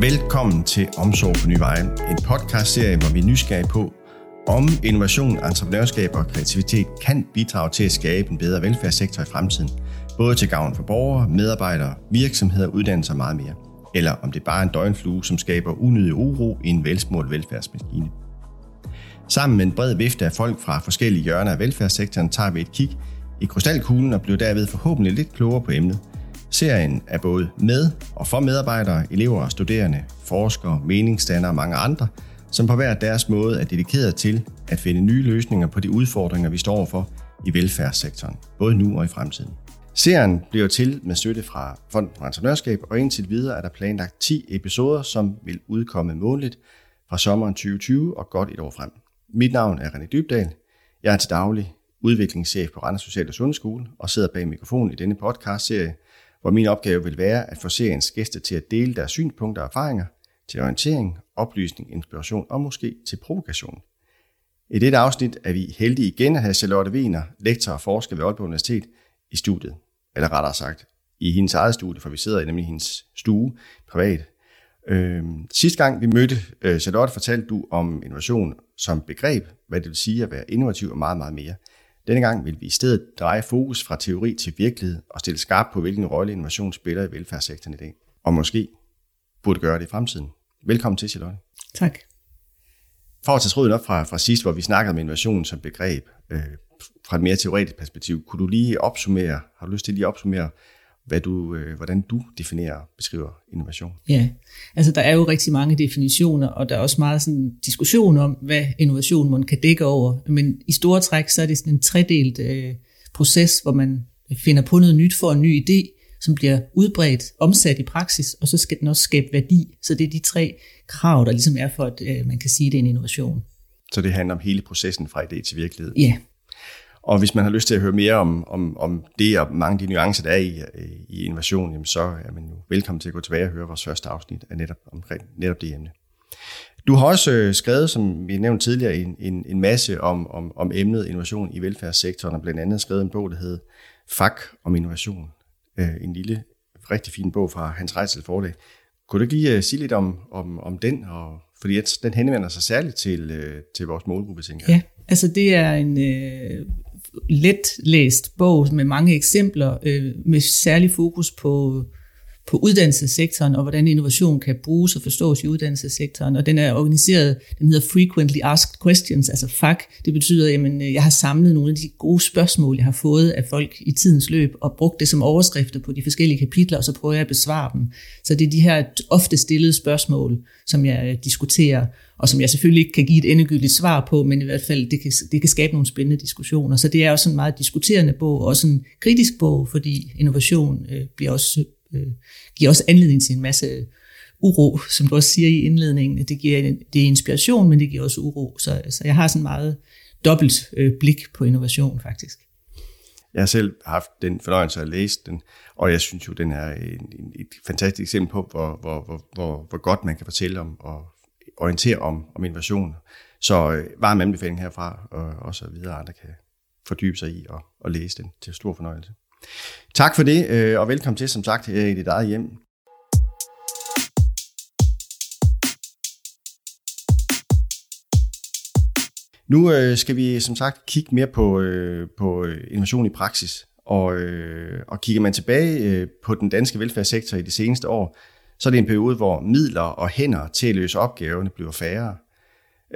Velkommen til Omsorg på Nye Veje, en podcastserie, hvor vi er nysgerrige på, om innovation, entreprenørskab og kreativitet kan bidrage til at skabe en bedre velfærdssektor i fremtiden, både til gavn for borgere, medarbejdere, virksomheder, uddannelser og meget mere. Eller om det bare er en døgnflue, som skaber unødig uro i en velsmurt velfærdsmaskine. Sammen med en bred vifte af folk fra forskellige hjørner af velfærdssektoren tager vi et kig i krystalkuglen og bliver derved forhåbentlig lidt klogere på emnet. Serien er både med og for medarbejdere, elever og studerende, forskere, meningsdannere og mange andre, som på hver deres måde er dedikeret til at finde nye løsninger på de udfordringer, vi står overfor i velfærdssektoren, både nu og i fremtiden. Serien bliver til med støtte fra Fonden for Entreprenørskab, og indtil videre er der planlagt 10 episoder, som vil udkomme månedligt fra sommeren 2020 og godt et år frem. Mit navn er René Dybdal. Jeg er til daglig udviklingschef på Randers Social og Sundhedsskole og sidder bag mikrofonen i denne podcast-serie, hvor min opgave vil være at få seriens gæster til at dele deres synspunkter og erfaringer til orientering, oplysning, inspiration og måske til provokation. I dette afsnit er vi heldige igen at have Charlotte Wiener, lektor og forsker ved Aalborg Universitet, i studiet. Eller rettere sagt, i hendes eget studie, for vi sidder i nemlig hendes stue privat. Øh, sidste gang vi mødte øh, Charlotte, fortalte du om innovation som begreb, hvad det vil sige at være innovativ og meget, meget mere. Denne gang vil vi i stedet dreje fokus fra teori til virkelighed og stille skarp på, hvilken rolle innovation spiller i velfærdssektoren i dag. Og måske burde gøre det i fremtiden. Velkommen til, Charlotte. Tak. For at tage tråden op fra, fra sidst, hvor vi snakkede om innovation som begreb, øh, fra et mere teoretisk perspektiv, kunne du lige opsummere, har du lyst til lige at opsummere, hvad du, øh, hvordan du definerer og beskriver innovation? Ja, altså der er jo rigtig mange definitioner, og der er også meget sådan diskussion om, hvad innovation man kan dække over. Men i store træk, så er det sådan en tredelt øh, proces, hvor man finder på noget nyt for en ny idé, som bliver udbredt, omsat i praksis, og så skal den også skabe værdi. Så det er de tre krav, der ligesom er for, at øh, man kan sige, at det er en innovation. Så det handler om hele processen fra idé til virkelighed? Ja, og hvis man har lyst til at høre mere om, om, om det og mange af de nuancer, der er i, øh, i innovation, jamen så er man jo velkommen til at gå tilbage og høre vores første afsnit af netop, omkring netop det emne. Du har også øh, skrevet, som vi nævnte tidligere, en, en, en masse om, om, om emnet innovation i velfærdssektoren, og blandt andet skrevet en bog, der hed Fak om innovation. Øh, en lille, rigtig fin bog fra Hans Reitzel forlag. Kunne du ikke lige øh, sige lidt om, om, om den, og, fordi at den henvender sig særligt til, øh, til vores målgruppe, tænker jeg. Ja, altså det er en øh, let læst bog med mange eksempler, øh, med særlig fokus på, på uddannelsessektoren, og hvordan innovation kan bruges og forstås i uddannelsessektoren. Og den er organiseret, den hedder Frequently Asked Questions, altså FAQ. Det betyder, at øh, jeg har samlet nogle af de gode spørgsmål, jeg har fået af folk i tidens løb, og brugt det som overskrifter på de forskellige kapitler, og så prøver jeg at besvare dem. Så det er de her ofte stillede spørgsmål, som jeg øh, diskuterer, og som jeg selvfølgelig ikke kan give et endegyldigt svar på, men i hvert fald det kan, det kan skabe nogle spændende diskussioner. Så det er også en meget diskuterende bog, og også en kritisk bog, fordi innovation øh, bliver også, øh, giver også anledning til en masse øh, uro, som du også siger i indledningen. Det giver det er inspiration, men det giver også uro. Så, så jeg har sådan meget dobbelt øh, blik på innovation faktisk. Jeg har selv haft den fornøjelse at læse den, og jeg synes jo, den er en, en, et fantastisk eksempel på, hvor, hvor, hvor, hvor, hvor godt man kan fortælle om og orientere om, om innovation. Så øh, varm anbefaling herfra, og, og så videre andre kan fordybe sig i og, og læse den til stor fornøjelse. Tak for det, øh, og velkommen til, som sagt, her i dit eget hjem. Nu øh, skal vi som sagt kigge mere på, øh, på øh, innovation i praksis. Og, øh, og kigger man tilbage øh, på den danske velfærdssektor i de seneste år, så er det en periode, hvor midler og hænder til at løse opgaverne bliver færre.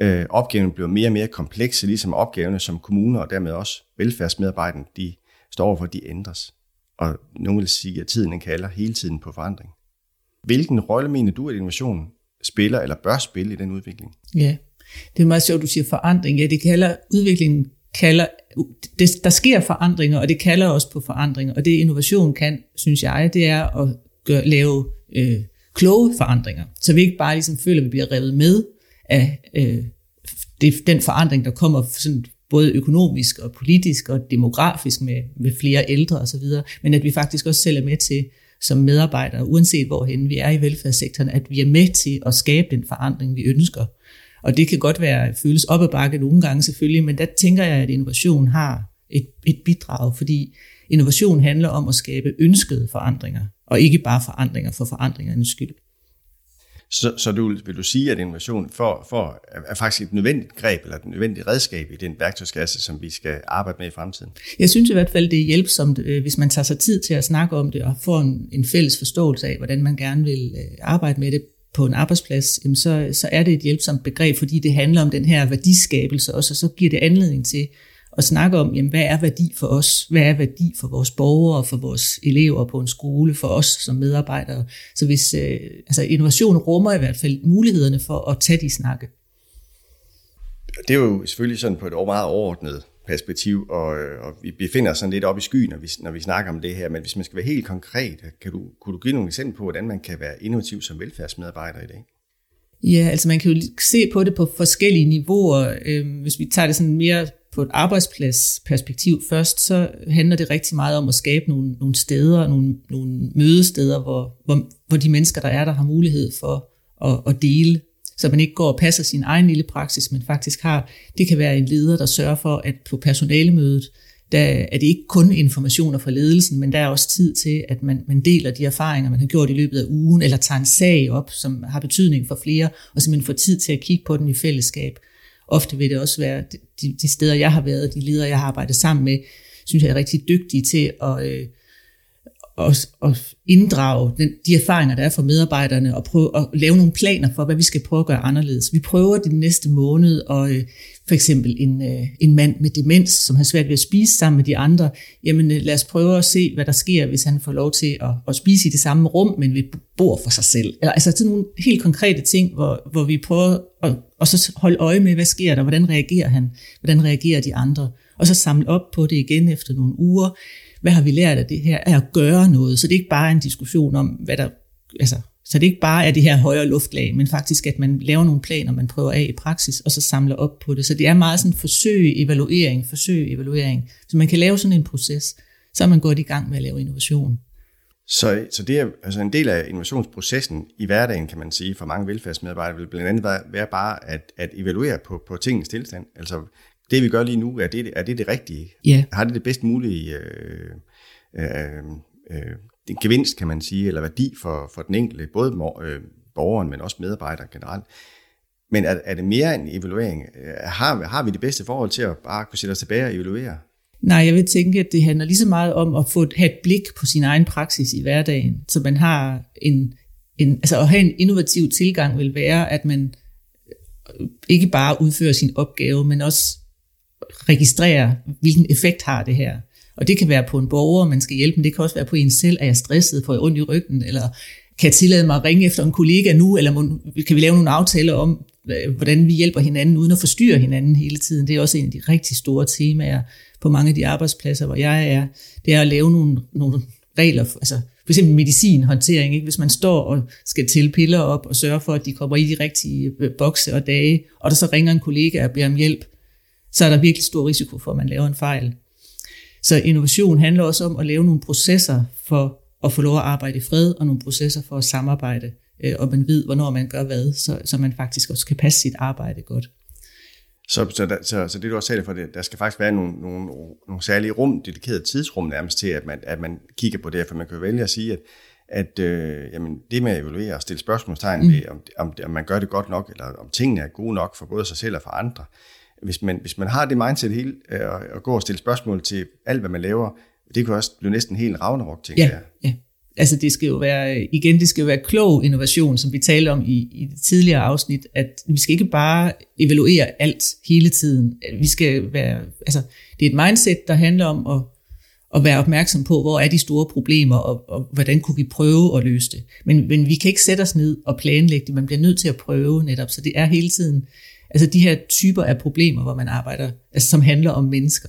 Øh, opgaverne bliver mere og mere komplekse, ligesom opgaverne som kommuner og dermed også velfærdsmedarbejderne, de står overfor, de ændres. Og nogen vil sige, at tiden kalder hele tiden på forandring. Hvilken rolle mener du, at innovation spiller eller bør spille i den udvikling? Ja, det er meget sjovt, du siger forandring. Ja, det kalder, udviklingen kalder, det, der sker forandringer, og det kalder også på forandringer. Og det innovation kan, synes jeg, det er at gøre, lave øh, kloge forandringer, så vi ikke bare ligesom føler, at vi bliver revet med af øh, det, den forandring, der kommer sådan både økonomisk og politisk og demografisk med, med flere ældre osv., men at vi faktisk også selv er med til som medarbejdere, uanset hvorhen vi er i velfærdssektoren, at vi er med til at skabe den forandring, vi ønsker. Og det kan godt være føles op ad bakke nogle gange selvfølgelig, men der tænker jeg, at innovation har et, et bidrag, fordi innovation handler om at skabe ønskede forandringer og ikke bare forandringer for forandringernes skyld. Så, så du, vil du sige, at innovation for, for er faktisk et nødvendigt greb, eller et nødvendigt redskab i den værktøjskasse, som vi skal arbejde med i fremtiden? Jeg synes i hvert fald, det er hjælpsomt, øh, hvis man tager sig tid til at snakke om det, og får en, en fælles forståelse af, hvordan man gerne vil øh, arbejde med det på en arbejdsplads, jamen så, så er det et hjælpsomt begreb, fordi det handler om den her værdiskabelse også, og så giver det anledning til at snakke om, jamen, hvad er værdi for os? Hvad er værdi for vores borgere, for vores elever på en skole, for os som medarbejdere? Så hvis øh, altså innovation rummer i hvert fald mulighederne for at tage de snakke. Det er jo selvfølgelig sådan på et meget overordnet perspektiv, og, og vi befinder os sådan lidt op i skyen, når vi, når vi snakker om det her, men hvis man skal være helt konkret, kan du, kunne du give nogle eksempler på, hvordan man kan være innovativ som velfærdsmedarbejder i dag? Ja, altså man kan jo se på det på forskellige niveauer. Øhm, hvis vi tager det sådan mere på et arbejdspladsperspektiv først, så handler det rigtig meget om at skabe nogle, nogle steder, nogle, nogle mødesteder, hvor, hvor, hvor de mennesker, der er der, har mulighed for at, at dele så man ikke går og passer sin egen lille praksis, men faktisk har, det kan være en leder, der sørger for, at på personalemødet, der er det ikke kun informationer fra ledelsen, men der er også tid til, at man, man deler de erfaringer, man har gjort i løbet af ugen, eller tager en sag op, som har betydning for flere, og simpelthen får tid til at kigge på den i fællesskab. Ofte vil det også være de, de steder, jeg har været, de ledere, jeg har arbejdet sammen med, synes jeg er rigtig dygtige til at, øh, at, at inddrage den, de erfaringer, der er for medarbejderne, og prøve at lave nogle planer for, hvad vi skal prøve at gøre anderledes. Vi prøver den næste måned, og øh, for eksempel en, øh, en mand med demens, som har svært ved at spise sammen med de andre, jamen øh, lad os prøve at se, hvad der sker, hvis han får lov til at, at spise i det samme rum, men ved bord for sig selv. Eller, Altså sådan nogle helt konkrete ting, hvor, hvor vi prøver at og så holde øje med, hvad sker der, hvordan reagerer han, hvordan reagerer de andre, og så samle op på det igen efter nogle uger, hvad har vi lært af det her, er at gøre noget. Så det er ikke bare en diskussion om, hvad der, altså, så det er ikke bare er det her højere luftlag, men faktisk, at man laver nogle planer, man prøver af i praksis, og så samler op på det. Så det er meget sådan forsøg, evaluering, forsøg, evaluering. Så man kan lave sådan en proces, så er man gået i gang med at lave innovation. Så, så det er altså en del af innovationsprocessen i hverdagen, kan man sige, for mange velfærdsmedarbejdere, vil blandt andet være bare at, at evaluere på, på tingens tilstand. Altså, det vi gør lige nu, er det er det, det rigtige? Ja. Har det det bedst mulige øh, øh, øh, en gevinst, kan man sige, eller værdi for, for den enkelte, både øh, borgeren, men også medarbejderen generelt? Men er, er det mere en evaluering? Øh, har, har vi det bedste forhold til at bare kunne sætte os tilbage og evaluere? Nej, jeg vil tænke, at det handler lige så meget om at få have et blik på sin egen praksis i hverdagen, så man har en, en altså at have en innovativ tilgang vil være, at man øh, ikke bare udfører sin opgave, men også registrere, hvilken effekt har det her. Og det kan være på en borger, man skal hjælpe, men det kan også være på en selv. at jeg stresset? Får jeg ondt i ryggen? Eller kan jeg tillade mig at ringe efter en kollega nu? Eller kan vi lave nogle aftaler om, øh, hvordan vi hjælper hinanden, uden at forstyrre hinanden hele tiden? Det er også en af de rigtig store temaer på mange af de arbejdspladser, hvor jeg er. Det er at lave nogle, nogle regler, altså for eksempel medicinhåndtering. Ikke? Hvis man står og skal til piller op og sørge for, at de kommer i de rigtige øh, bokse og dage, og der så ringer en kollega og beder om hjælp, så er der virkelig stor risiko for, at man laver en fejl. Så innovation handler også om at lave nogle processer for at få lov at arbejde i fred, og nogle processer for at samarbejde, øh, og man ved, hvornår man gør hvad, så, så man faktisk også kan passe sit arbejde godt. Så, så, der, så, så det du også sagde for det, der skal faktisk være nogle, nogle, nogle særlige rum, dedikerede tidsrum nærmest til, at man, at man kigger på det, for man kan jo vælge at sige, at, at øh, jamen, det med at evaluere og stille spørgsmålstegn mm. ved, om, om, om man gør det godt nok, eller om tingene er gode nok for både sig selv og for andre, hvis man, hvis man har det mindset hele, øh, og går og stille spørgsmål til alt, hvad man laver, det kan også blive næsten helt ragnarok, tænker ja, jeg. Ja, altså det skal jo være, igen, det skal jo være klog innovation, som vi talte om i, i det tidligere afsnit, at vi skal ikke bare evaluere alt hele tiden. Vi skal være, altså det er et mindset, der handler om at, at være opmærksom på, hvor er de store problemer, og, og hvordan kunne vi prøve at løse det. Men, men vi kan ikke sætte os ned og planlægge det, man bliver nødt til at prøve netop, så det er hele tiden Altså de her typer af problemer, hvor man arbejder, altså, som handler om mennesker,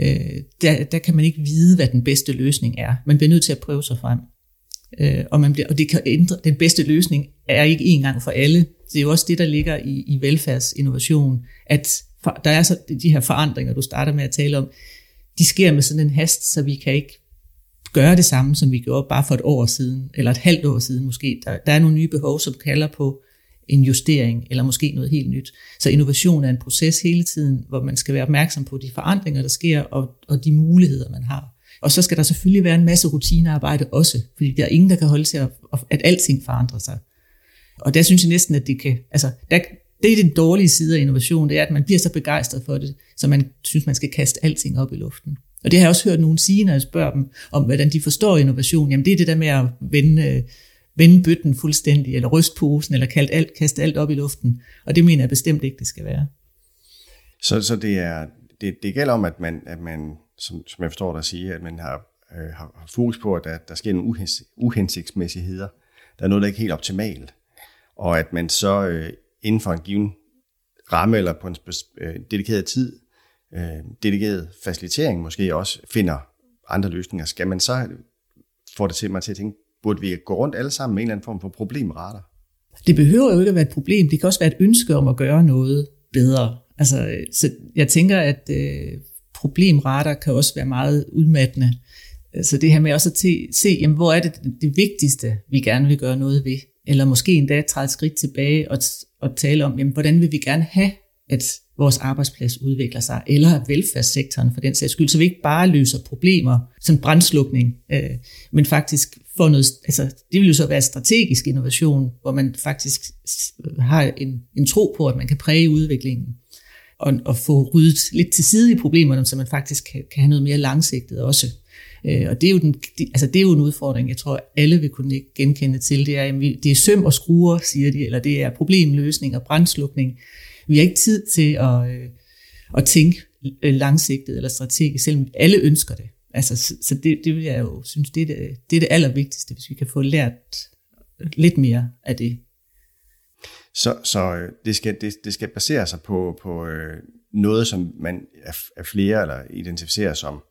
øh, der, der kan man ikke vide, hvad den bedste løsning er. Man bliver nødt til at prøve sig frem. Øh, og, man bliver, og det kan ændre, den bedste løsning er ikke en gang for alle. Det er jo også det, der ligger i, i velfærdsinnovation, at for, der er så de her forandringer, du starter med at tale om, de sker med sådan en hast, så vi kan ikke gøre det samme, som vi gjorde bare for et år siden, eller et halvt år siden måske. Der, der er nogle nye behov, som kalder på en justering, eller måske noget helt nyt. Så innovation er en proces hele tiden, hvor man skal være opmærksom på de forandringer, der sker, og, og de muligheder, man har. Og så skal der selvfølgelig være en masse rutinearbejde også, fordi der er ingen, der kan holde til, at, at alting forandrer sig. Og der synes jeg næsten, at det kan, altså, der, det er den dårlige side af innovation, det er, at man bliver så begejstret for det, så man synes, man skal kaste alting op i luften. Og det har jeg også hørt nogen sige, når jeg spørger dem om, hvordan de forstår innovation. Jamen det er det der med at vende, øh, vende bøtten fuldstændig, eller ryste posen, eller kaldt alt, kaste alt op i luften. Og det mener jeg bestemt ikke, det skal være. Så, så det, er, det, det gælder om, at man, at man som, som jeg forstår dig sige, at man har, øh, har fokus på, at der, der sker nogle uhensigtsmæssigheder. Der er noget, der ikke er helt optimalt. Og at man så øh, inden for en given ramme eller på en øh, dedikeret tid, øh, dedikeret facilitering måske også finder andre løsninger. Skal man så få det til mig til at tænke, burde vi gå rundt alle sammen med en eller anden form for problemretter? Det behøver jo ikke at være et problem. Det kan også være et ønske om at gøre noget bedre. Altså, øh, så jeg tænker, at øh, problemretter kan også være meget udmattende. Så det her med også at se, jamen, hvor er det det vigtigste, vi gerne vil gøre noget ved. Eller måske endda træde et skridt tilbage og, og tale om, jamen, hvordan vil vi gerne have, at vores arbejdsplads udvikler sig, eller velfærdssektoren for den sags skyld, så vi ikke bare løser problemer som brændslukning, øh, men faktisk får noget, altså det vil jo så være strategisk innovation, hvor man faktisk har en, en tro på, at man kan præge udviklingen og, og få ryddet lidt til side i problemerne, så man faktisk kan, kan have noget mere langsigtet også. Øh, og det er, jo den, altså det er jo en udfordring, jeg tror, alle vil kunne genkende til. Det er, det er søm og skruer, siger de, eller det er problemløsning og brændslukning. Vi har ikke tid til at, øh, at tænke langsigtet eller strategisk, selvom alle ønsker det. Altså, så, så det, det vil jeg jo synes, det er det, det er det allervigtigste, hvis vi kan få lært lidt mere af det. Så, så øh, det, skal, det, det skal basere sig på, på øh, noget, som man er flere eller identificerer som,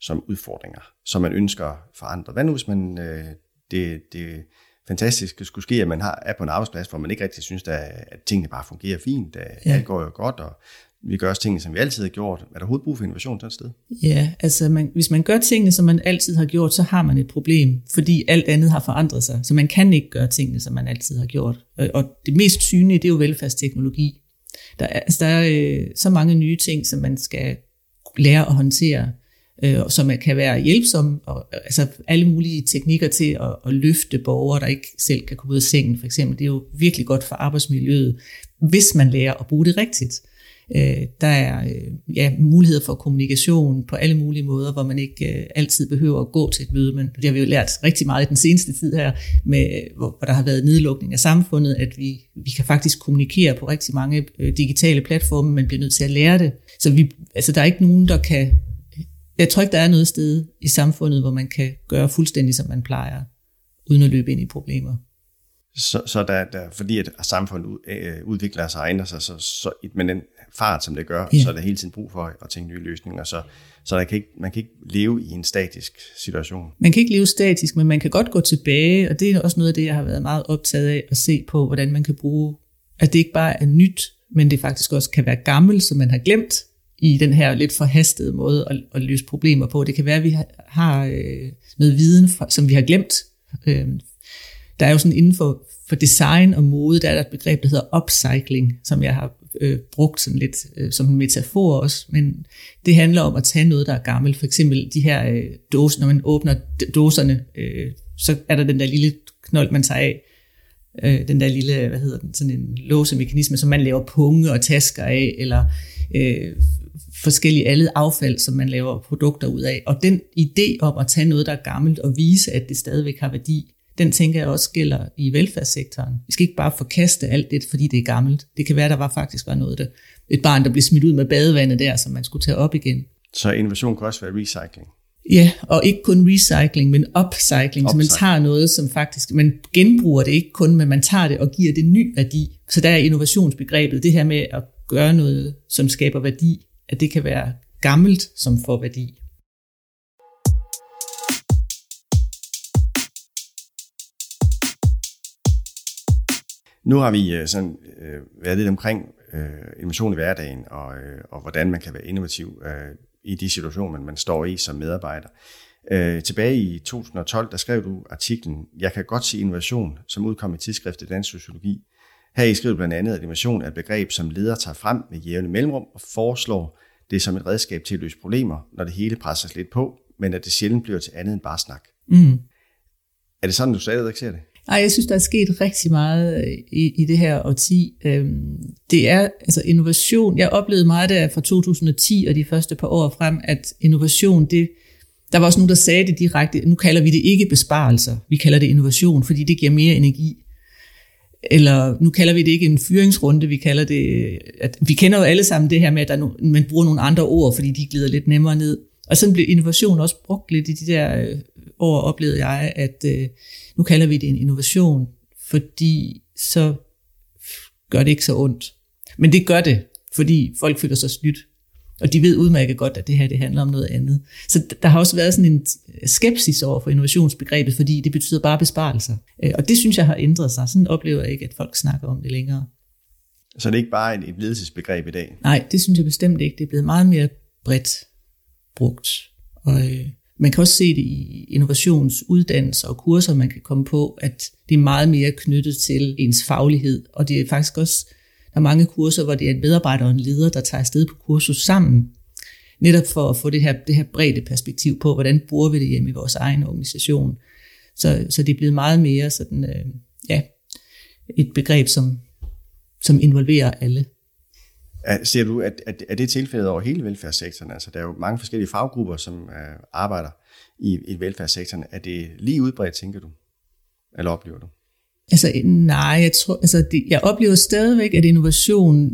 som udfordringer, som man ønsker forandre. Hvad nu, hvis man øh, det, det fantastiske skulle ske, at man har, er på en arbejdsplads, hvor man ikke rigtig synes, at, at tingene bare fungerer fint, at ja. alt går jo godt, og vi gør også tingene, som vi altid har gjort. Er der overhovedet brug for innovation sådan et sted? Ja, altså man, hvis man gør tingene, som man altid har gjort, så har man et problem, fordi alt andet har forandret sig. Så man kan ikke gøre tingene, som man altid har gjort. Og det mest synlige, det er jo velfærdsteknologi. Der er, altså, der er øh, så mange nye ting, som man skal lære at håndtere, øh, som kan være hjælpsomme, og, altså alle mulige teknikker til at, at løfte borgere, der ikke selv kan komme ud af sengen, for eksempel. Det er jo virkelig godt for arbejdsmiljøet, hvis man lærer at bruge det rigtigt. Øh, der er øh, ja, muligheder for kommunikation på alle mulige måder, hvor man ikke øh, altid behøver at gå til et møde, men det har vi jo lært rigtig meget i den seneste tid her, med, hvor, hvor der har været nedlukning af samfundet, at vi, vi kan faktisk kommunikere på rigtig mange øh, digitale platforme, men bliver nødt til at lære det. Så vi, altså, der er ikke nogen, der kan... Jeg tror ikke, der er noget sted i samfundet, hvor man kan gøre fuldstændig, som man plejer, uden at løbe ind i problemer. Så, så der, der, fordi at samfundet øh, udvikler sig og ændrer sig, så, så, men den fart, som det gør, ja. så er der hele tiden brug for at tænke nye løsninger. Så, så der kan ikke, man kan ikke leve i en statisk situation. Man kan ikke leve statisk, men man kan godt gå tilbage, og det er også noget af det, jeg har været meget optaget af at se på, hvordan man kan bruge, at det ikke bare er nyt, men det faktisk også kan være gammelt, som man har glemt i den her lidt forhastede måde at, at løse problemer på. Det kan være, at vi har, øh, noget viden, som vi har glemt. Øh, der er jo sådan inden for, for design og mode, der er der et begreb, der hedder upcycling, som jeg har øh, brugt sådan lidt øh, som en metafor også, men det handler om at tage noget, der er gammelt. For eksempel de her øh, dåser, når man åbner dåserne, øh, så er der den der lille knold, man tager af, øh, den der lille, hvad hedder den, sådan en låsemekanisme, som man laver punge og tasker af, eller øh, forskellige alle affald, som man laver produkter ud af. Og den idé om at tage noget, der er gammelt, og vise, at det stadigvæk har værdi, den tænker jeg også gælder i velfærdssektoren. Vi skal ikke bare forkaste alt det, fordi det er gammelt. Det kan være, der var faktisk var noget, der, et barn, der blev smidt ud med badevandet der, som man skulle tage op igen. Så innovation kan også være recycling? Ja, og ikke kun recycling, men upcycling. upcycling. Så man tager noget, som faktisk, man genbruger det ikke kun, men man tager det og giver det ny værdi. Så der er innovationsbegrebet, det her med at gøre noget, som skaber værdi, at det kan være gammelt, som får værdi. Nu har vi øh, sådan, øh, været lidt omkring øh, innovation i hverdagen, og, øh, og hvordan man kan være innovativ øh, i de situationer, man, man står i som medarbejder. Øh, tilbage i 2012, der skrev du artiklen, Jeg kan godt se innovation, som udkom i tidsskriftet Dansk Sociologi. Her i skriver blandt andet, at innovation er et begreb, som leder tager frem med jævne mellemrum og foreslår det som et redskab til at løse problemer, når det hele presses lidt på, men at det sjældent bliver til andet end bare snak. Mm. Er det sådan, du stadigvæk ser det? Ej, jeg synes, der er sket rigtig meget øh, i, i det her årti. Øhm, det er altså innovation. Jeg oplevede meget der fra 2010 og de første par år frem, at innovation, det, der var også nogen, der sagde det direkte, nu kalder vi det ikke besparelser, vi kalder det innovation, fordi det giver mere energi. Eller nu kalder vi det ikke en fyringsrunde, vi kalder det, at vi kender jo alle sammen det her med, at der no, man bruger nogle andre ord, fordi de glider lidt nemmere ned. Og sådan blev innovation også brugt lidt i de der øh, år, oplevede jeg, at øh, nu kalder vi det en innovation, fordi så gør det ikke så ondt. Men det gør det, fordi folk føler sig snydt. Og de ved udmærket godt, at det her det handler om noget andet. Så der har også været sådan en skepsis over for innovationsbegrebet, fordi det betyder bare besparelser. Øh, og det synes jeg har ændret sig. Sådan oplever jeg ikke, at folk snakker om det længere. Så det er ikke bare et ledelsesbegreb i dag? Nej, det synes jeg bestemt ikke. Det er blevet meget mere bredt brugt. Og øh, man kan også se det i innovationsuddannelser og kurser, man kan komme på, at det er meget mere knyttet til ens faglighed. Og det er faktisk også, der er mange kurser, hvor det er en medarbejder og en leder, der tager afsted på kursus sammen, netop for at få det her, det her brede perspektiv på, hvordan bruger vi det hjemme i vores egen organisation. Så, så det er blevet meget mere sådan, øh, ja, et begreb, som, som involverer alle. Ser du, at, at, at det er tilfældet over hele velfærdssektoren? Altså, der er jo mange forskellige faggrupper, som øh, arbejder i, i velfærdssektoren. Er det lige udbredt, tænker du? Eller oplever du? Altså, nej, jeg, tror, altså, det, jeg oplever stadigvæk, at innovation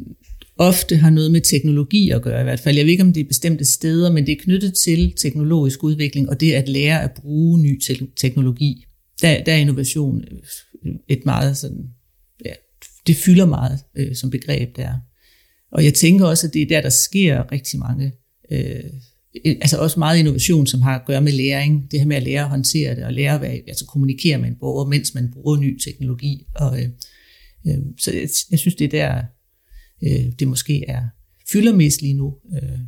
ofte har noget med teknologi at gøre i hvert fald. Jeg ved ikke, om det er bestemte steder, men det er knyttet til teknologisk udvikling, og det at lære at bruge ny te- teknologi. Der, der er innovation øh, et meget sådan, ja, det fylder meget øh, som begreb der. Og jeg tænker også, at det er der, der sker rigtig mange, øh, Øh, altså også meget innovation, som har at gøre med læring. Det her med at lære at håndtere det, og lære at være, altså kommunikere med en borger, mens man bruger ny teknologi. Og, øh, øh, så jeg, jeg synes, det er der, øh, det måske er fylder mest lige nu, øh,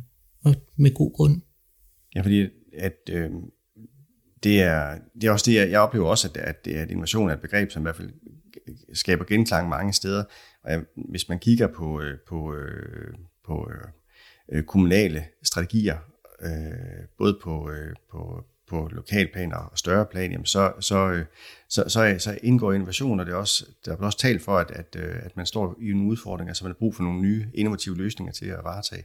og med god grund. Ja, fordi at, øh, det, er, det er også det, jeg, jeg oplever også, at, at, at innovation er et begreb, som i hvert fald skaber genklang mange steder. Og hvis man kigger på, øh, på, øh, på øh, øh kommunale strategier, både på, på, på lokalplaner og større plan, jamen så, så, så, så, så indgår innovation, og det er også, der er også talt for, at, at, at man står i en udfordring, altså man har brug for nogle nye innovative løsninger til at varetage.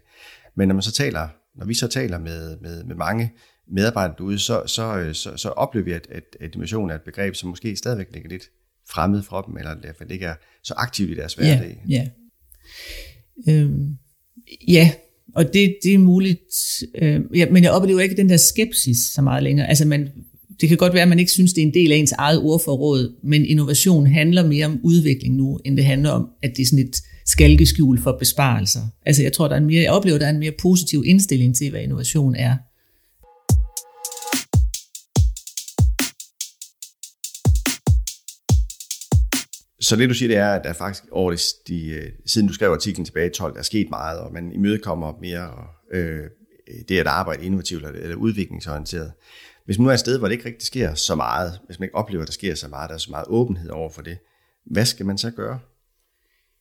Men når man så taler, når vi så taler med, med, med mange medarbejdere derude, så, så, så, så oplever vi, at, at, at innovation er et begreb, som måske stadigvæk ligger lidt fremmed for dem, eller i hvert fald ikke er så aktivt i deres hverdag. Ja, ja. Øhm, ja og det, det er muligt, øh, ja, men jeg oplever ikke den der skepsis så meget længere. Altså man, det kan godt være, at man ikke synes, det er en del af ens eget ordforråd, men innovation handler mere om udvikling nu, end det handler om, at det er sådan et skalkeskjul for besparelser. Altså jeg tror, der er en mere, jeg oplever, der er en mere positiv indstilling til, hvad innovation er. Så det du siger, det er, at der faktisk over det, de, øh, siden du skrev artiklen tilbage i 12, der er sket meget, og man imødekommer mere og, øh, det at arbejde innovativt eller udviklingsorienteret. Hvis man nu er et sted, hvor det ikke rigtig sker så meget, hvis man ikke oplever, at der sker så meget, der er så meget åbenhed over for det, hvad skal man så gøre?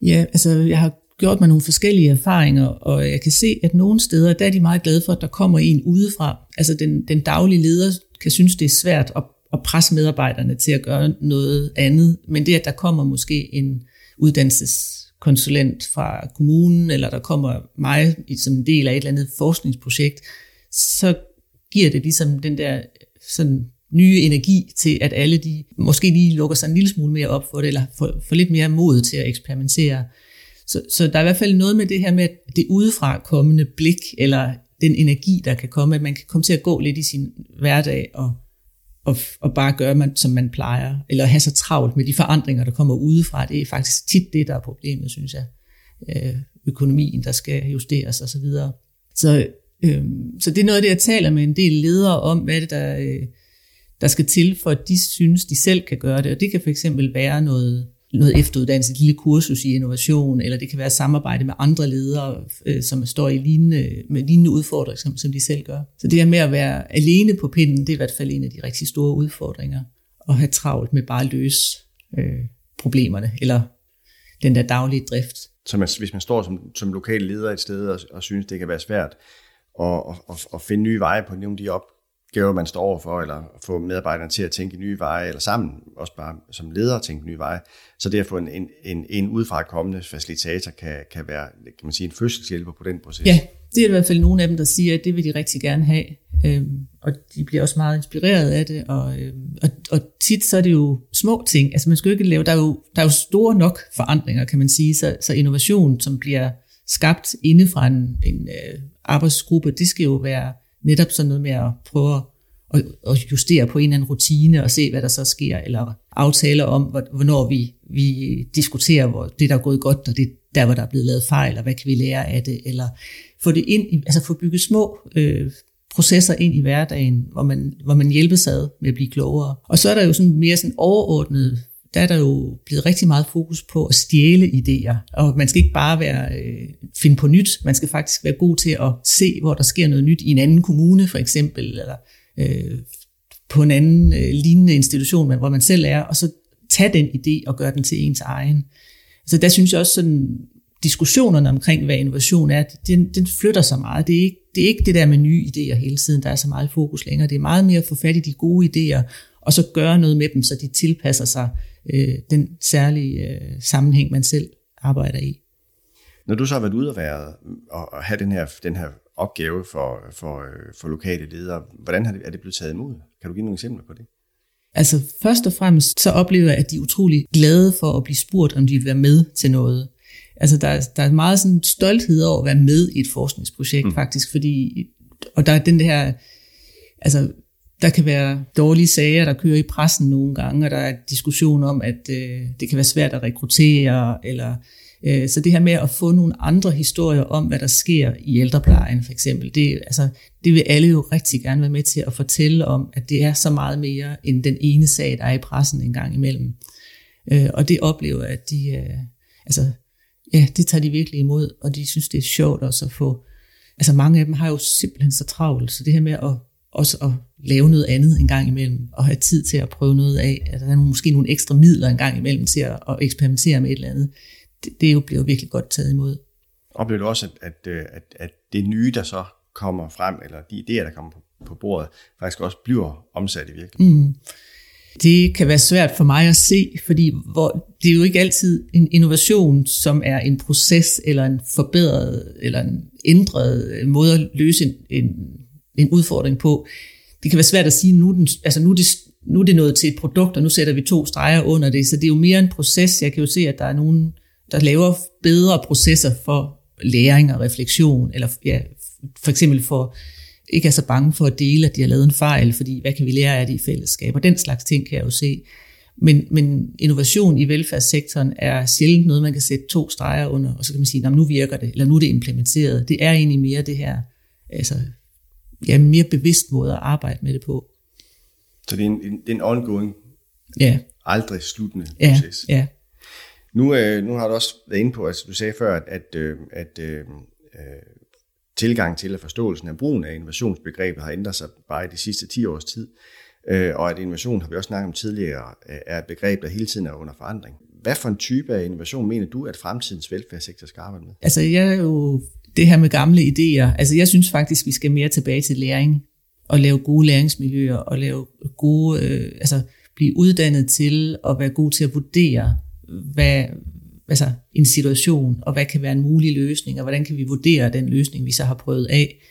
Ja, altså jeg har gjort mig nogle forskellige erfaringer, og jeg kan se, at nogle steder, der er de meget glade for, at der kommer en udefra. Altså den, den daglige leder kan synes, det er svært at at presse medarbejderne til at gøre noget andet. Men det, at der kommer måske en uddannelseskonsulent fra kommunen, eller der kommer mig som en del af et eller andet forskningsprojekt, så giver det ligesom den der sådan nye energi til, at alle de måske lige lukker sig en lille smule mere op for det, eller får, får lidt mere mod til at eksperimentere. Så, så der er i hvert fald noget med det her med det udefra kommende blik, eller den energi, der kan komme, at man kan komme til at gå lidt i sin hverdag og og, og bare gøre, man, som man plejer, eller have så travlt med de forandringer, der kommer udefra. Det er faktisk tit det, der er problemet, synes jeg. Øh, økonomien, der skal justeres osv. Så, videre. så, øh, så det er noget af det, jeg taler med en del ledere om, hvad det der, øh, der skal til, for at de synes, de selv kan gøre det. Og det kan for eksempel være noget noget efteruddannelse, et lille kursus i innovation, eller det kan være samarbejde med andre ledere, øh, som står i lignende, med lignende udfordringer, som, som de selv gør. Så det her med at være alene på pinden, det er i hvert fald en af de rigtig store udfordringer. At have travlt med bare at løse øh, problemerne, eller den der daglige drift. Så man, hvis man står som, som lokal leder et sted og, og synes, det kan være svært at, at, at finde nye veje på nogle af de op, opgaver, man står overfor, eller få medarbejderne til at tænke nye veje, eller sammen, også bare som leder at tænke nye veje. Så det at få en, en, en, en udefra kommende facilitator kan, kan være kan man sige, en fødselshjælper på den proces. Ja, det er i hvert fald nogle af dem, der siger, at det vil de rigtig gerne have. Øhm, og de bliver også meget inspireret af det. Og, øhm, og, og tit så er det jo små ting. Altså man skal jo ikke lave, der er jo, der er jo store nok forandringer, kan man sige. Så, så innovation, som bliver skabt inde fra en, en øh, arbejdsgruppe, det skal jo være netop sådan noget med at prøve at, at justere på en eller anden rutine og se, hvad der så sker, eller aftaler om, hvornår vi, vi diskuterer, hvor det der er gået godt, og det der, hvor der er blevet lavet fejl, og hvad kan vi lære af det, eller få det ind, altså få bygget små øh, processer ind i hverdagen, hvor man, hvor man hjælpes ad med at blive klogere. Og så er der jo sådan mere sådan overordnet der er der jo blevet rigtig meget fokus på at stjæle idéer. Og man skal ikke bare være øh, finde på nyt, man skal faktisk være god til at se, hvor der sker noget nyt i en anden kommune for eksempel, eller øh, på en anden øh, lignende institution, hvor man selv er, og så tage den idé og gøre den til ens egen. Så der synes jeg også sådan, diskussionerne omkring, hvad innovation er, den, den flytter sig meget. Det er, ikke, det er ikke det der med nye idéer hele tiden, der er så meget fokus længere. Det er meget mere at få fat i de gode idéer, og så gøre noget med dem, så de tilpasser sig øh, den særlige øh, sammenhæng, man selv arbejder i. Når du så har været ude og, være, og have den her, den her opgave for, for, øh, for lokale ledere, hvordan er det, er det blevet taget imod? Kan du give nogle eksempler på det? Altså først og fremmest så oplever jeg, at de er utrolig glade for at blive spurgt, om de vil være med til noget. Altså der, der er meget sådan stolthed over at være med i et forskningsprojekt mm. faktisk, fordi, og der er den her, altså der kan være dårlige sager, der kører i pressen nogle gange, og der er diskussion om, at øh, det kan være svært at rekruttere, eller øh, så det her med at få nogle andre historier om, hvad der sker i ældreplejen for eksempel, det, altså, det vil alle jo rigtig gerne være med til at fortælle om, at det er så meget mere end den ene sag, der er i pressen en gang imellem. Øh, og det oplever at de, øh, altså, ja, det tager de virkelig imod, og de synes, det er sjovt også at få, altså mange af dem har jo simpelthen så travlt, så det her med at også at lave noget andet en gang imellem, og have tid til at prøve noget af. At der er måske nogle ekstra midler en gang imellem til at, at eksperimentere med et eller andet. Det, det jo bliver virkelig godt taget imod. Oplever du også, at, at, at, at det nye, der så kommer frem, eller de idéer, der kommer på, på bordet, faktisk også bliver omsat i virkeligheden? Mm. Det kan være svært for mig at se, fordi hvor, det er jo ikke altid en innovation, som er en proces, eller en forbedret, eller en ændret måde at løse en, en en udfordring på. Det kan være svært at sige, nu, den, altså nu, er det, nu er det nået til et produkt, og nu sætter vi to streger under det. Så det er jo mere en proces. Jeg kan jo se, at der er nogen, der laver bedre processer for læring og refleksion, eller ja, for eksempel for ikke er så bange for at dele, at de har lavet en fejl, fordi hvad kan vi lære af det i fællesskab? Og den slags ting kan jeg jo se. Men, men innovation i velfærdssektoren er sjældent noget, man kan sætte to streger under, og så kan man sige, nu virker det, eller nu er det implementeret. Det er egentlig mere det her altså ja, mere bevidst måde at arbejde med det på. Så det er en, en, en ongoing, ja. aldrig sluttende ja, proces. Ja. Nu, øh, nu har du også været inde på, altså du sagde før, at, at, øh, at øh, tilgang til og forståelsen af brugen af innovationsbegrebet har ændret sig bare i de sidste 10 års tid. Øh, og at innovation, har vi også snakket om tidligere, er et begreb, der hele tiden er under forandring. Hvad for en type af innovation mener du, at fremtidens velfærdssektor skal arbejde med? Altså jeg er jo det her med gamle idéer. Altså jeg synes faktisk, vi skal mere tilbage til læring og lave gode læringsmiljøer og lave gode, øh, altså blive uddannet til at være god til at vurdere, hvad, altså en situation, og hvad kan være en mulig løsning, og hvordan kan vi vurdere den løsning, vi så har prøvet af.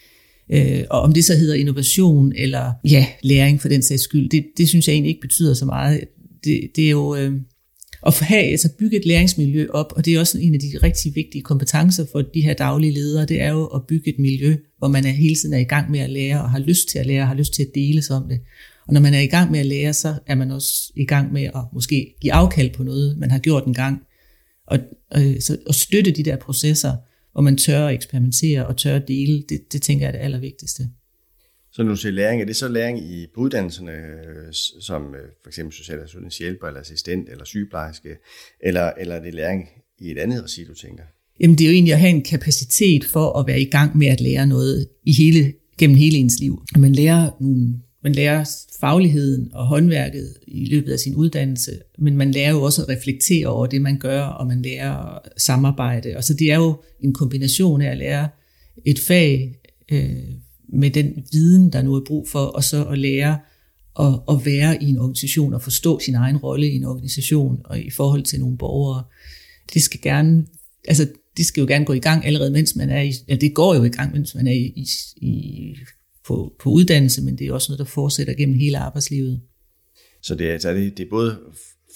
Øh, og om det så hedder innovation eller ja, læring for den sags skyld, det, det synes jeg egentlig ikke betyder så meget. Det, det er jo, øh, at have, altså bygge et læringsmiljø op, og det er også en af de rigtig vigtige kompetencer for de her daglige ledere, det er jo at bygge et miljø, hvor man er hele tiden er i gang med at lære, og har lyst til at lære, og har lyst til at dele sig om det. Og når man er i gang med at lære, så er man også i gang med at måske give afkald på noget, man har gjort en gang, og, og, så, og støtte de der processer, hvor man tør at eksperimentere og tør at dele, det, det tænker jeg er det allervigtigste. Så når du siger læring, er det så læring i på uddannelserne, øh, som øh, for eksempel social- og hjælper, eller assistent, eller sygeplejerske, eller, eller er det læring i et andet regi, du tænker? Jamen det er jo egentlig at have en kapacitet for at være i gang med at lære noget i hele, gennem hele ens liv. Man lærer, man lærer fagligheden og håndværket i løbet af sin uddannelse, men man lærer jo også at reflektere over det, man gør, og man lærer at samarbejde. Og så det er jo en kombination af at lære et fag, øh, med den viden, der nu er brug for, og så at lære at, at være i en organisation og forstå sin egen rolle i en organisation og i forhold til nogle borgere. Det skal gerne, altså det skal jo gerne gå i gang allerede, mens man er i, ja, det går jo i gang, mens man er i, i, i på, på uddannelse, men det er også noget, der fortsætter gennem hele arbejdslivet. Så det er, altså, det, det er både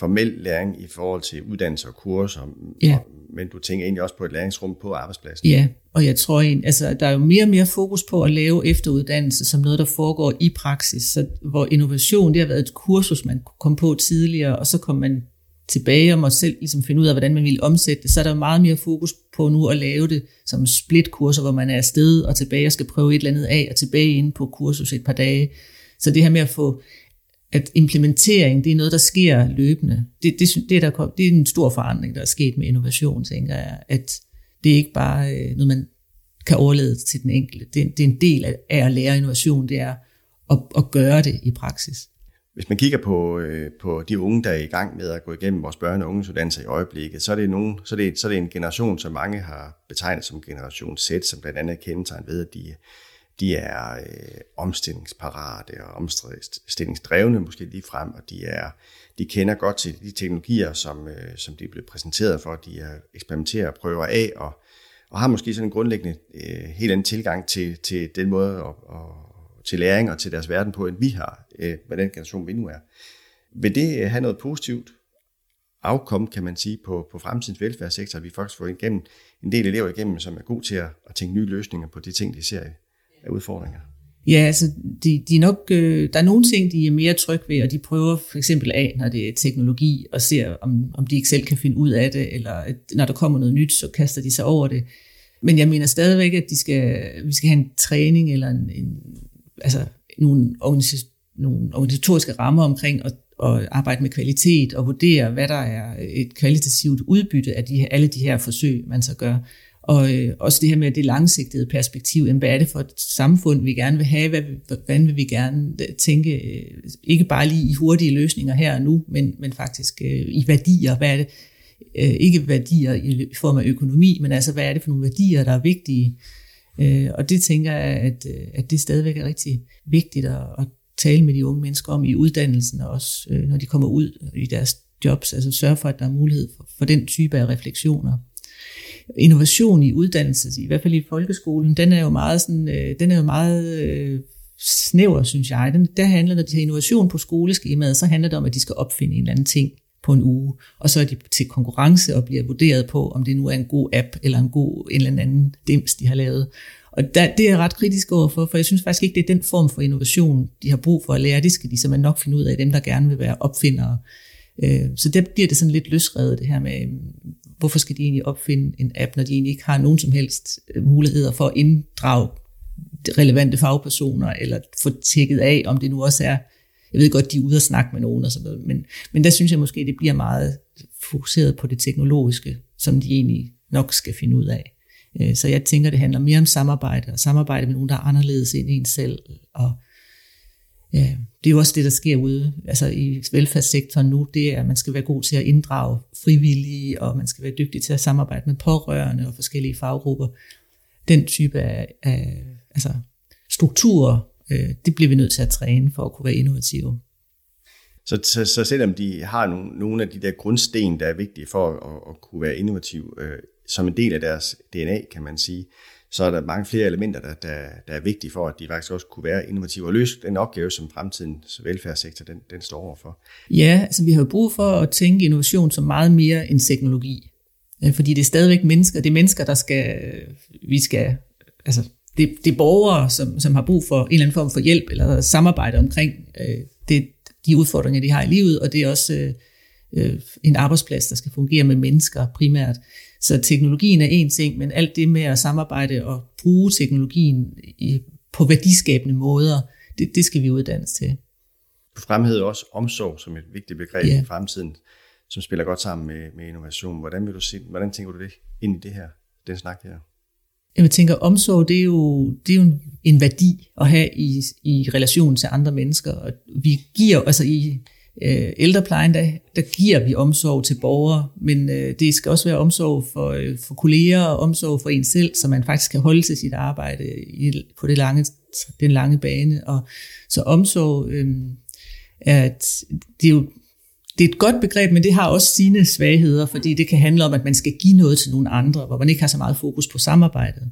formel læring i forhold til uddannelse og kurser, ja. og, men du tænker egentlig også på et læringsrum på arbejdspladsen. Ja, og jeg tror egentlig, altså der er jo mere og mere fokus på at lave efteruddannelse som noget, der foregår i praksis, så, hvor innovation, det har været et kursus, man komme på tidligere, og så kom man tilbage og måtte selv ligesom finde ud af, hvordan man ville omsætte det, så er der meget mere fokus på nu at lave det som split-kurser, hvor man er afsted og tilbage og skal prøve et eller andet af, og tilbage ind på kursus et par dage. Så det her med at få, at implementering, det er noget, der sker løbende. Det, det, det, er, der, det er en stor forandring, der er sket med innovation, tænker jeg, at det er ikke bare øh, noget, man kan overlede til den enkelte. Det, det er en del af, af at lære innovation, det er at, at gøre det i praksis. Hvis man kigger på, øh, på de unge, der er i gang med at gå igennem vores børne- og ungesuddannelser i øjeblikket, så er, det nogen, så, er det, så er det en generation, som mange har betegnet som generation Z, som blandt andet kendetegn ved, at de, de er øh, omstillingsparate og omstillingsdrevne måske lige frem, og de, er, de kender godt til de teknologier, som, øh, som de er blevet præsenteret for. De er eksperimenterer og prøver af, og, og har måske sådan en grundlæggende øh, helt anden tilgang til, til den måde at, og, til læring og til deres verden på, end vi har, øh, med den generation, vi nu er. Vil det øh, have noget positivt afkom, kan man sige, på, på fremtidens velfærdssektor, at vi faktisk får igennem en del elever igennem, som er god til at, at tænke nye løsninger på de ting, de ser af udfordringer? Ja, altså, de, de nok, øh, der er nogle ting, de er mere trygge ved, og de prøver for eksempel af, når det er teknologi, og ser, om, om de ikke selv kan finde ud af det, eller at, når der kommer noget nyt, så kaster de sig over det. Men jeg mener stadigvæk, at de skal, vi skal have en træning eller en, en altså nogle, organis- nogle organisatoriske rammer omkring at, at arbejde med kvalitet og vurdere, hvad der er et kvalitativt udbytte af de, alle de her forsøg, man så gør. Og øh, også det her med det langsigtede perspektiv, jamen, hvad er det for et samfund, vi gerne vil have, hvad, hvordan vil vi gerne øh, tænke, øh, ikke bare lige i hurtige løsninger her og nu, men, men faktisk øh, i værdier, hvad er det, øh, ikke værdier i form af økonomi, men altså hvad er det for nogle værdier, der er vigtige, Øh, og det tænker jeg, at, øh, at det stadigvæk er rigtig vigtigt at, at tale med de unge mennesker om i uddannelsen, og også øh, når de kommer ud i deres jobs, altså sørge for, at der er mulighed for, for den type af refleksioner. Innovation i uddannelse, i hvert fald i folkeskolen, den er jo meget, sådan, øh, den er jo meget øh, snæver, synes jeg. Den, der handler, når de har innovation på skoleskemaet, så handler det om, at de skal opfinde en eller anden ting på en uge, og så er de til konkurrence og bliver vurderet på, om det nu er en god app eller en god en eller anden dims, de har lavet. Og der, det er jeg ret kritisk overfor, for jeg synes faktisk ikke, det er den form for innovation, de har brug for at lære. Det skal de simpelthen nok finde ud af, dem der gerne vil være opfindere. Øh, så der bliver det sådan lidt løsredet, det her med, hvorfor skal de egentlig opfinde en app, når de egentlig ikke har nogen som helst øh, muligheder for at inddrage relevante fagpersoner, eller få tjekket af, om det nu også er jeg ved godt, de er ude og snakke med nogen og sådan noget, men, men der synes jeg måske, det bliver meget fokuseret på det teknologiske, som de egentlig nok skal finde ud af. Øh, så jeg tænker, det handler mere om samarbejde, og samarbejde med nogen, der er anderledes end en selv. Og ja, det er jo også det, der sker ude altså i velfærdssektoren nu, det er, at man skal være god til at inddrage frivillige, og man skal være dygtig til at samarbejde med pårørende og forskellige faggrupper. Den type af, af altså strukturer øh, det bliver vi nødt til at træne for at kunne være innovative. Så, så, så selvom de har nogle, nogle af de der grundsten, der er vigtige for at, at kunne være innovativ, øh, som en del af deres DNA, kan man sige, så er der mange flere elementer, der, der, der er vigtige for, at de faktisk også kunne være innovative og løse den opgave, som fremtidens velfærdssektor den, den står overfor. Ja, altså vi har jo brug for at tænke innovation som meget mere end teknologi. Fordi det er stadigvæk mennesker, det er mennesker, der skal, vi skal, altså det, det er borgere, som, som har brug for en eller anden form for hjælp eller samarbejde omkring øh, det, de udfordringer, de har i livet, og det er også øh, øh, en arbejdsplads, der skal fungere med mennesker primært. Så teknologien er en ting, men alt det med at samarbejde og bruge teknologien i, på værdiskabende måder, det, det skal vi uddannes til. Du fremhævede også omsorg som et vigtigt begreb yeah. i fremtiden, som spiller godt sammen med, med innovation. Hvordan, vil du se, hvordan tænker du det ind i det her, den snak her? Jeg tænker, omsorg, det er jo, det er jo en værdi at have i, i relation til andre mennesker. Og vi giver, altså i øh, ældreplejen, der, der giver vi omsorg til borgere, men øh, det skal også være omsorg for, øh, for kolleger og omsorg for en selv, så man faktisk kan holde til sit arbejde i, på det lange den lange bane. Og så omsorg øh, er, et, det er jo det er et godt begreb, men det har også sine svagheder, fordi det kan handle om, at man skal give noget til nogle andre, hvor man ikke har så meget fokus på samarbejdet.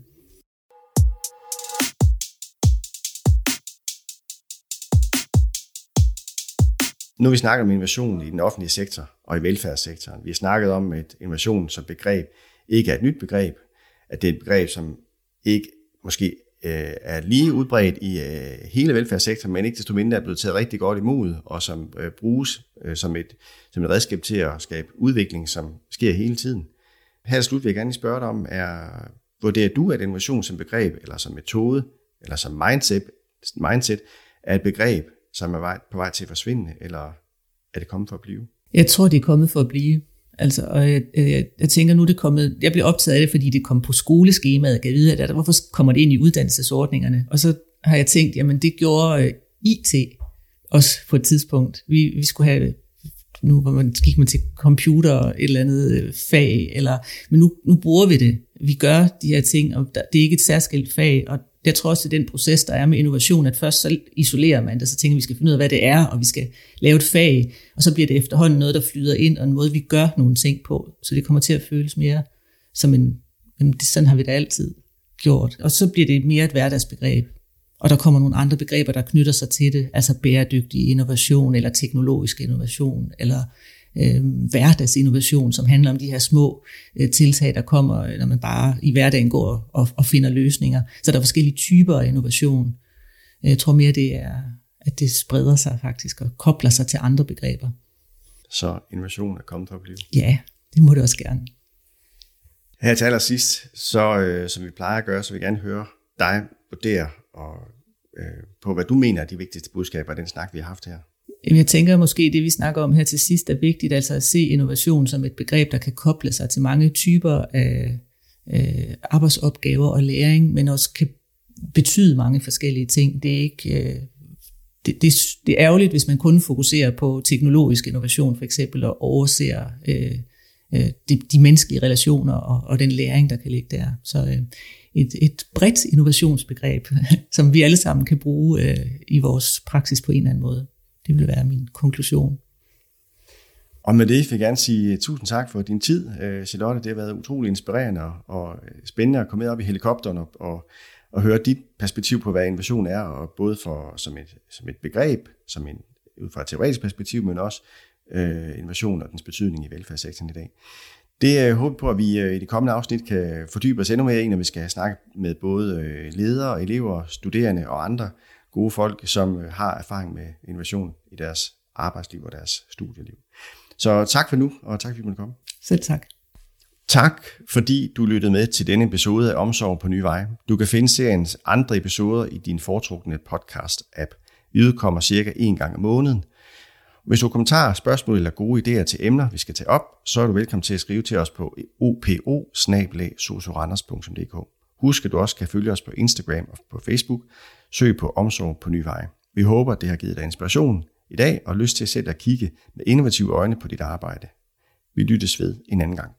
Nu har vi snakket om innovation i den offentlige sektor og i velfærdssektoren. Vi har snakket om, at innovation som begreb ikke er et nyt begreb, at det er et begreb, som ikke måske øh, er lige udbredt i øh, hele velfærdssektoren, men ikke desto mindre er blevet taget rigtig godt imod, og som øh, bruges øh, som, et, som et redskab til at skabe udvikling, som sker hele tiden. Her slut vil jeg gerne spørge dig om, er, vurderer du, at innovation som begreb, eller som metode, eller som mindset, mindset er et begreb, som er vej, på vej til at forsvinde, eller er det kommet for at blive? Jeg tror, det er kommet for at blive. Altså, og jeg, jeg, jeg tænker nu, det er kommet, jeg blev optaget af det, fordi det kom på skoleskemaet, jeg vide, at hvorfor kommer det ind i uddannelsesordningerne? Og så har jeg tænkt, jamen det gjorde øh, IT også på et tidspunkt. Vi, vi skulle have nu hvor man gik man til computer et eller andet øh, fag, eller, men nu, nu bruger vi det. Vi gør de her ting, og det er ikke et særskilt fag, og jeg tror også, det er den proces, der er med innovation, at først så isolerer man det, så tænker vi, skal finde ud af, hvad det er, og vi skal lave et fag, og så bliver det efterhånden noget, der flyder ind, og en måde, vi gør nogle ting på, så det kommer til at føles mere som en, jamen, det, sådan har vi da altid gjort. Og så bliver det mere et hverdagsbegreb, og der kommer nogle andre begreber, der knytter sig til det, altså bæredygtig innovation, eller teknologisk innovation, eller øh, hverdagsinnovation, som handler om de her små øh, tiltag, der kommer, når man bare i hverdagen går og, og finder løsninger. Så der er forskellige typer af innovation. Jeg tror mere, det er, at det spreder sig faktisk og kobler sig til andre begreber. Så innovation er kommet for at blive? Ja, det må det også gerne. Her til allersidst, så øh, som vi plejer at gøre, så vil jeg gerne høre dig vurdere og, øh, på, hvad du mener er de vigtigste budskaber af den snak, vi har haft her. Jeg tænker måske, det vi snakker om her til sidst er vigtigt, altså at se innovation som et begreb, der kan koble sig til mange typer af øh, arbejdsopgaver og læring, men også kan betyde mange forskellige ting. Det er ikke... Øh, det, det, det er ærgerligt, hvis man kun fokuserer på teknologisk innovation for eksempel, og overser øh, øh, de, de menneskelige relationer og, og den læring, der kan ligge der. Så øh, et, et bredt innovationsbegreb, som vi alle sammen kan bruge øh, i vores praksis på en eller anden måde. Det vil være min konklusion. Og med det vil jeg gerne sige øh, tusind tak for din tid, øh, Charlotte. Det har været utrolig inspirerende og øh, spændende at komme med op i helikopteren og, og, og høre dit perspektiv på, hvad innovation er, og både for, som, et, som et begreb, som en, ud fra et teoretisk perspektiv, men også øh, innovation og dens betydning i velfærdssektoren i dag. Det jeg håber på, at vi i det kommende afsnit kan fordybe os endnu mere i, når vi skal snakke med både ledere, elever, studerende og andre gode folk, som øh, har erfaring med innovation i deres arbejdsliv og deres studieliv. Så tak for nu, og tak fordi du måtte komme. Selv tak. Tak, fordi du lyttede med til denne episode af Omsorg på Nye Veje. Du kan finde seriens andre episoder i din foretrukne podcast-app. Vi udkommer cirka en gang om måneden. Hvis du har kommentarer, spørgsmål eller gode idéer til emner, vi skal tage op, så er du velkommen til at skrive til os på opo Husk, at du også kan følge os på Instagram og på Facebook. Søg på Omsorg på Nye Veje. Vi håber, at det har givet dig inspiration i dag og lyst til at kigge med innovative øjne på dit arbejde. Vi lyttes ved en anden gang.